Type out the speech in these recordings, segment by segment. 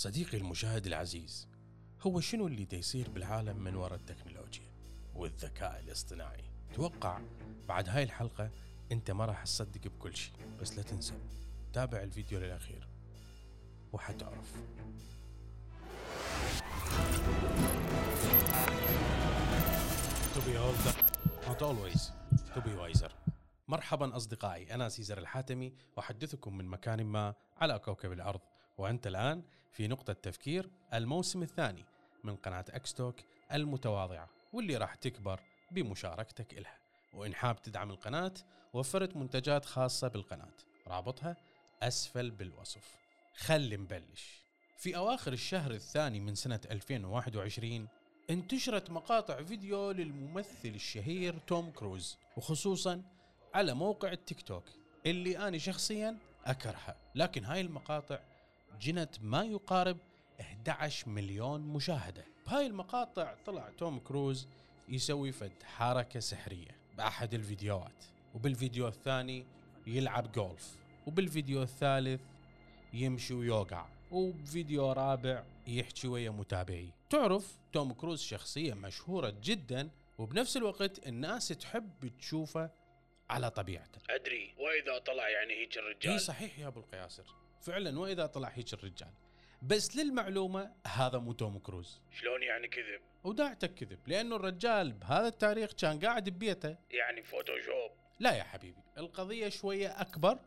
صديقي المشاهد العزيز هو شنو اللي يصير بالعالم من وراء التكنولوجيا والذكاء الاصطناعي؟ توقع بعد هاي الحلقة أنت ما راح تصدق بكل شيء بس لا تنسى تابع الفيديو للأخير وحتعرف. To be older, not always. To be wiser. مرحبا أصدقائي أنا سيزر الحاتمي أحدثكم من مكان ما على كوكب الأرض. وأنت الآن في نقطة تفكير الموسم الثاني من قناة أكستوك المتواضعة واللي راح تكبر بمشاركتك إلها. وإن حاب تدعم القناة وفرت منتجات خاصة بالقناة رابطها أسفل بالوصف. خلي نبلش. في أواخر الشهر الثاني من سنة 2021 انتشرت مقاطع فيديو للممثل الشهير توم كروز وخصوصا على موقع التيك توك اللي أنا شخصيا أكرهه. لكن هاي المقاطع جنت ما يقارب 11 مليون مشاهدة. بهاي المقاطع طلع توم كروز يسوي فد حركة سحرية بأحد الفيديوهات وبالفيديو الثاني يلعب جولف وبالفيديو الثالث يمشي ويوقع وبفيديو رابع يحكي ويا متابعي. تعرف توم كروز شخصية مشهورة جدا وبنفس الوقت الناس تحب تشوفه على طبيعته. أدري وإذا طلع يعني هيك الرجال. إي صحيح يا أبو القياسر فعلا وإذا طلع هيك الرجال. بس للمعلومة هذا مو توم كروز. شلون يعني كذب؟ وداعتك كذب لأنه الرجال بهذا التاريخ كان قاعد ببيته. يعني فوتوشوب. لا يا حبيبي القضية شوية أكبر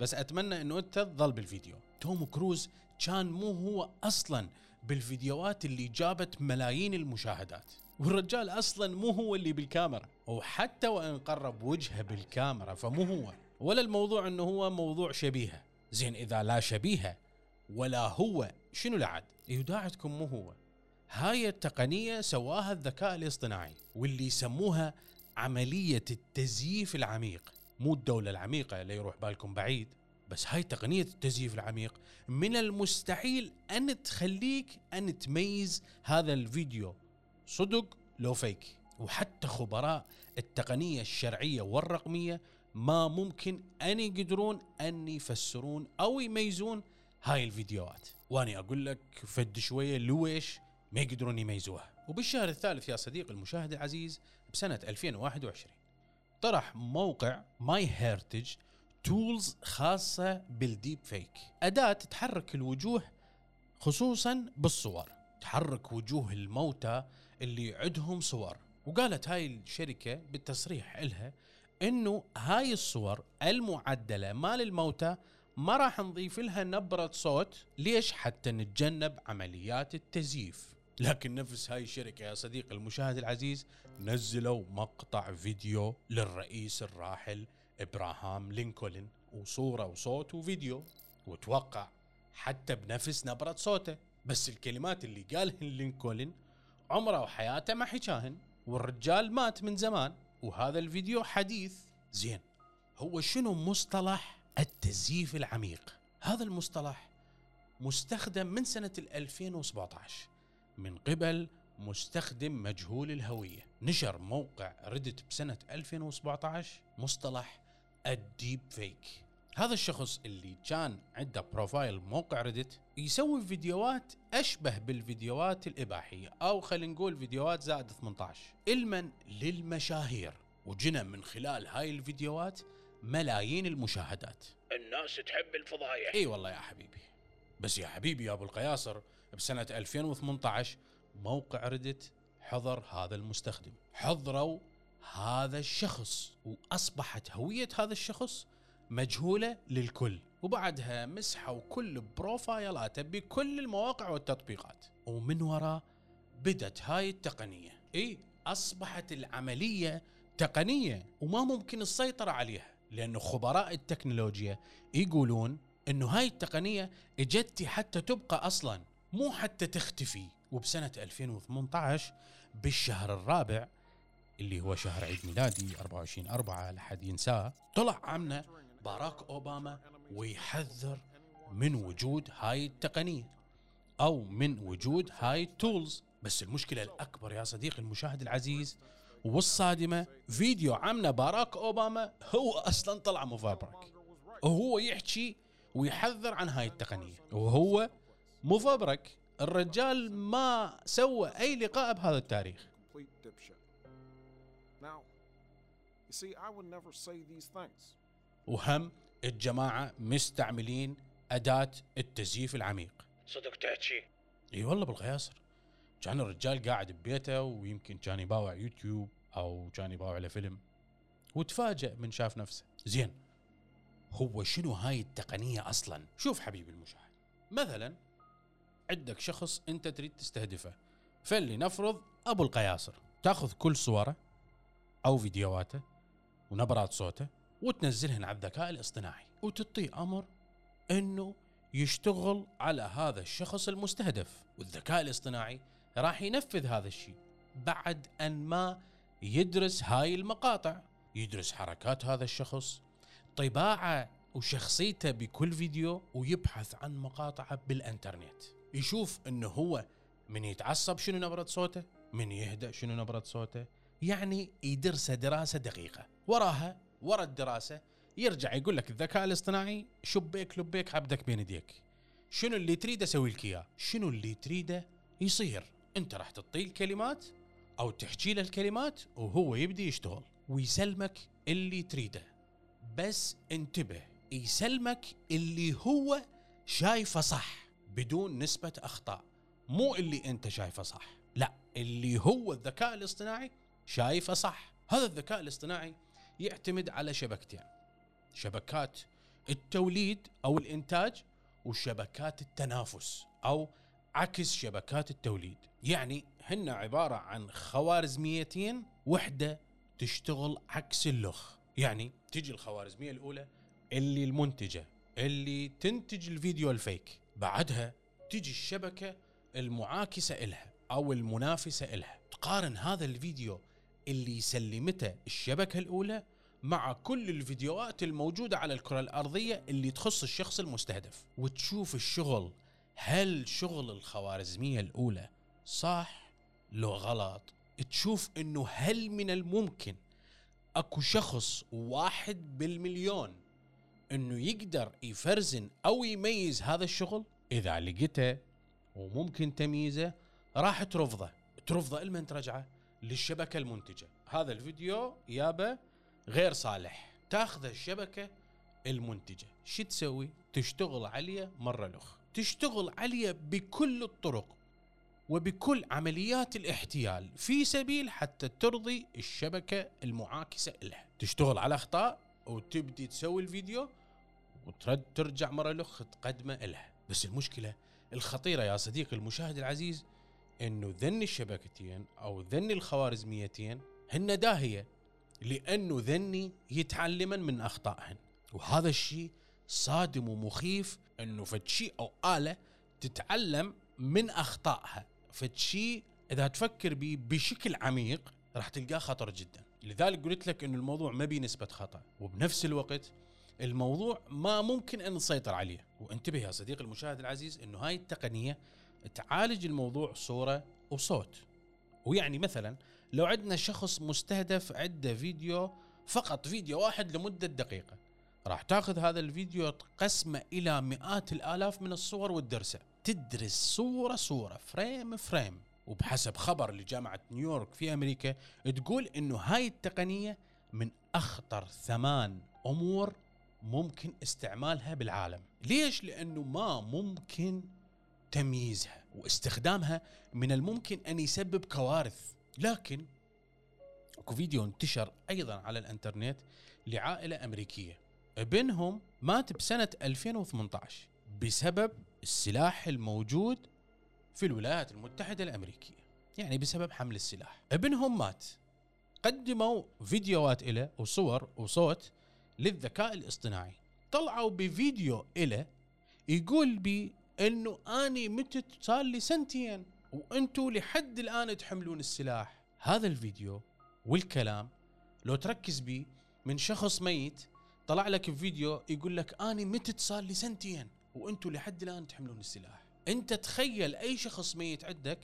بس أتمنى أنه أنت تظل بالفيديو. توم كروز كان مو هو أصلا بالفيديوهات اللي جابت ملايين المشاهدات. والرجال أصلا مو هو اللي بالكاميرا. وحتى وإن قرب وجهه بالكاميرا فمو هو. ولا الموضوع أنه هو موضوع شبيهة. زين إذا لا شبيهة ولا هو شنو العد يداعتكم مو هو. هاي التقنية سواها الذكاء الاصطناعي واللي يسموها عملية التزييف العميق. مو الدولة العميقة لا يروح بالكم بعيد بس هاي تقنية التزييف العميق. من المستحيل أن تخليك أن تميز هذا الفيديو. صدق لو فيك. وحتى خبراء التقنية الشرعية والرقمية ما ممكن أن يقدرون أن يفسرون أو يميزون هاي الفيديوهات. واني أقول لك فد شوية لويش ما يقدرون يميزوها. وبالشهر الثالث يا صديقي المشاهد العزيز بسنة 2021 طرح موقع MyHeritage tools خاصة بال deepfake أداة تحرك الوجوه خصوصا بالصور. تحرك وجوه الموتى اللي عندهم صور. وقالت هاي الشركة بالتصريح لها إنه هاي الصور المعدلة مال الموتى ما راح نضيف لها نبرة صوت. ليش؟ حتى نتجنب عمليات التزييف. لكن نفس هاي الشركة يا صديقي المشاهد العزيز نزلوا مقطع فيديو للرئيس الراحل إبراهام لينكولن وصورة وصوت وفيديو وتوقع حتى بنفس نبرة صوته. بس الكلمات اللي قالهن لينكولن عمره وحياته ما حكاهن والرجال مات من زمان. وهذا الفيديو حديث. زين هو شنو مصطلح التزييف العميق؟ هذا المصطلح مستخدم من سنة 2017 من قبل مستخدم مجهول الهوية. نشر موقع Reddit بسنة 2017 مصطلح ال deepfake. هذا الشخص اللي كان عنده profile موقع Reddit يسوي فيديوهات أشبه بالفيديوهات الإباحية أو خلينا نقول فيديوهات زائد 18 علما للمشاهير وجنى من خلال هاي الفيديوهات ملايين المشاهدات. الناس تحب الفضايح. إي والله يا حبيبي. بس يا حبيبي يا أبو القياصر بسنة 2018 موقع ريدت حضر هذا المستخدم. حضروا هذا الشخص وأصبحت هوية هذا الشخص مجهولة للكل. وبعدها مسحوا كل بروفايلاته بكل المواقع والتطبيقات. ومن وراء بدت هاي التقنية. إي أصبحت العملية تقنية وما ممكن السيطرة عليها لأنه خبراء التكنولوجيا يقولون أنه هاي التقنية إجتي حتى تبقى أصلا مو حتى تختفي. وبسنة 2018 بالشهر الرابع اللي هو شهر عيد ميلادي 24 4 لحد ينساه طلع عمنا باراك اوباما ويحذر من وجود هاي التقنية أو من وجود هاي ال tools بس المشكلة الأكبر يا صديقي المشاهد العزيز والصادمة فيديو عمنا باراك اوباما هو أصلا طلع مفبرك. وهو يحكي ويحذر عن هاي التقنية. وهو مفبرك. الرجال ما سوى أي لقاء بهذا التاريخ. Now, you see, I would never say these things. وهم الجماعة مستعملين أداة التزييف العميق. صدق تحكي. إي والله بالقياصر. كان الرجال قاعد ببيته ويمكن كان يباوع يوتيوب أو كان يباوع له فيلم. وتفاجأ من شاف نفسه. زين هو شنو هاي التقنية أصلا؟ شوف حبيبي المشاهد. مثلا عندك شخص أنت تريد تستهدفه. فلنفرض أبو القياصر. تأخذ كل صوره أو فيديوهاته ونبرات صوته وتنزلهن على الذكاء الاصطناعي. وتعطيه أمر إنه يشتغل على هذا الشخص المستهدف. والذكاء الاصطناعي راح ينفذ هذا الشيء بعد أن ما يدرس هاي المقاطع. يدرس حركات هذا الشخص طباعة وشخصيته بكل فيديو ويبحث عن مقاطعة بالإنترنت. يشوف إنه هو من يتعصب شنو نبرة صوته من يهدأ شنو نبرة صوته يعني يدرسه دراسة دقيقة. وراها ورا الدراسة يرجع يقول لك الذكاء الاصطناعي شبيك لبيك عبدك بين يديك. شنو اللي تريده أسوي لك إياه؟ شنو اللي تريده يصير؟ أنت راح تعطيه الكلمات أو تحكي له الكلمات وهو يبدي يشتغل. ويسلمك اللي تريده. بس انتبه يسلمك اللي هو شايفه صح بدون نسبة أخطاء. مو اللي أنت شايفه صح. لا اللي هو الذكاء الاصطناعي شايفه صح. هذا الذكاء الاصطناعي يعتمد على شبكتين شبكات التوليد أو الإنتاج وشبكات التنافس أو عكس شبكات التوليد. يعني هن عبارة عن خوارزميتين وحدة تشتغل عكس اللخ. يعني تجي الخوارزمية الأولى اللي المنتجة اللي تنتج الفيديو الفيك. بعدها تجي الشبكة المعاكسة إلها أو المنافسة إلها. تقارن هذا الفيديو اللي سلمته الشبكة الأولى مع كل الفيديوهات الموجودة على الكرة الأرضية اللي تخص الشخص المستهدف. وتشوف الشغل هل شغل الخوارزمية الأولى صح؟ لو غلط. تشوف إنه هل من الممكن أكو شخص واحد بالمليون إنه يقدر يفرزن أو يميز هذا الشغل؟ إذا لقيته وممكن تمييزه راح ترفضه. ترفضه لمن ترجعه؟ للشبكة المنتجة. هذا الفيديو يابا غير صالح. تاخذ الشبكة المنتجة. شو تسوي؟ تشتغل عليه مرة لخ تشتغل عليه بكل الطرق وبكل عمليات الاحتيال في سبيل حتى ترضي الشبكة المعاكسة لها. تشتغل على أخطاء وتبدي تسوي الفيديو وترد ترجع مرة لخ تقدمه لها. بس المشكلة الخطيرة يا صديقي المشاهد العزيز إنه ذن الشبكتين أو ذن الخوارزميتين هن داهية لأنه ذني يتعلمن من أخطائهن. وهذا الشيء صادم ومخيف إنه فد شيء أو آلة تتعلم من أخطائها. فد شيء إذا تفكر به بشكل عميق راح تلقاه خطر جدا. لذلك قلت لك إنه الموضوع ما بيه نسبة خطأ. وبنفس الوقت الموضوع ما ممكن إن نسيطر عليه. وانتبه يا صديقي المشاهد العزيز إنه هاي التقنية تعالج الموضوع صورة وصوت. ويعني مثلا لو عندنا شخص مستهدف عنده فيديو فقط فيديو واحد لمدة دقيقة راح تاخذ هذا الفيديو تقسمه إلى مئات الآلاف من الصور وتدرسه تدرس صورة صورة frame frame وبحسب خبر لجامعة نيويورك في أمريكا تقول إنه هاي التقنية من أخطر ثمان أمور ممكن استعمالها بالعالم. ليش؟ لأنه ما ممكن تمييزها واستخدامها من الممكن أن يسبب كوارث. لكن أكو فيديو انتشر أيضا على الإنترنت لعائلة أمريكية. ابنهم مات بسنة 2018 بسبب السلاح الموجود في الولايات المتحدة الأمريكية. يعني بسبب حمل السلاح. ابنهم مات. قدموا فيديوهات له وصور وصوت للذكاء الاصطناعي. طلعوا بفيديو له يقول بي إنه أني متت صار لي سنتين وأنتم لحد الآن تحملون السلاح. هذا الفيديو والكلام لو تركز بيه من شخص ميت طلع لك فيديو يقول لك أني متت صار لي سنتين وأنتم لحد الآن تحملون السلاح. أنت تخيل أي شخص ميت عندك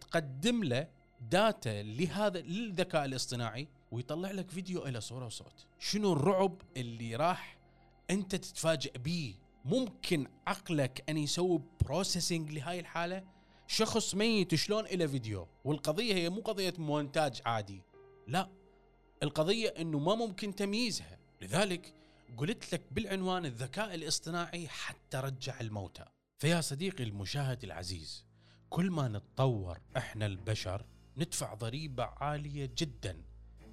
تقدم له data لهذا للذكاء الاصطناعي ويطلع لك فيديو إلى صورة وصوت. شنو الرعب اللي راح أنت تتفاجئ بيه؟ ممكن عقلك أن يسوي processing لهاي الحالة؟ شخص ميت شلون إلى فيديو؟ والقضية هي مو قضية مونتاج عادي. لا. القضية إنه ما ممكن تمييزها. لذلك قلت لك بالعنوان الذكاء الاصطناعي حتى رجع الموتى. فيا صديقي المشاهد العزيز كل ما نتطور إحنا البشر ندفع ضريبة عالية جدا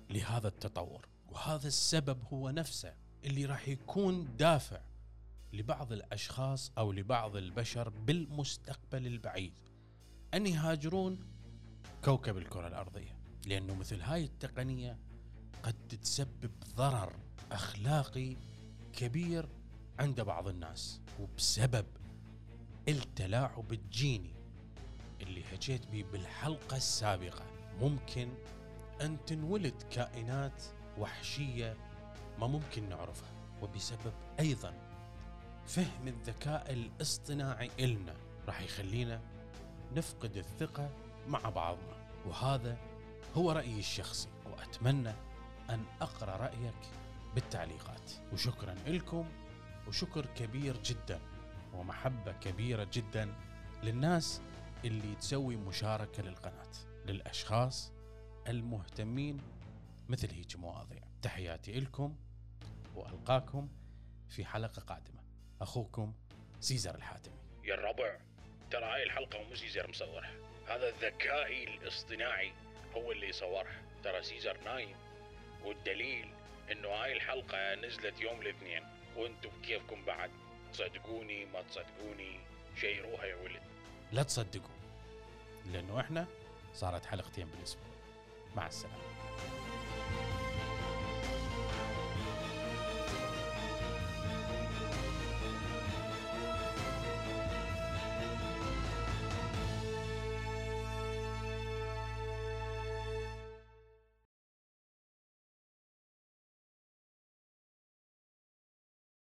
لهذا التطور. وهذا السبب هو نفسه اللي راح يكون دافع لبعض الأشخاص أو لبعض البشر بالمستقبل البعيد أن يهاجرون كوكب الكرة الأرضية لأنه مثل هاي التقنية قد تسبب ضرر أخلاقي كبير عند بعض الناس وبسبب التلاعب الجيني اللي حكيت به بالحلقة السابقة. ممكن أن تنولد كائنات وحشية ما ممكن نعرفها وبسبب أيضا فهم الذكاء الاصطناعي إلنا راح يخلينا نفقد الثقة مع بعضنا. وهذا هو رأيي الشخصي وأتمنى أن أقرأ رأيك بالتعليقات. وشكرا لكم وشكر كبير جدا ومحبة كبيرة جدا للناس اللي تسوي مشاركة للقناة للأشخاص المهتمين مثل هيك مواضيع. تحياتي لكم وألقاكم في حلقة قادمة. أخوكم سيزر الحاتمي. يا الربع ترى هاي الحلقة مو سيزر مصورها هذا الذكاء الاصطناعي هو اللي صورها. ترى سيزر نايم والدليل إنه هاي الحلقة نزلت يوم الاثنين. وأنتم بكيفكم بعد؟ تصدقوني؟ ما تصدقوني؟ شيروها يا ولد. لا تصدقوا لأنه إحنا صارت حلقتين بالأسبوع. مع السلامة.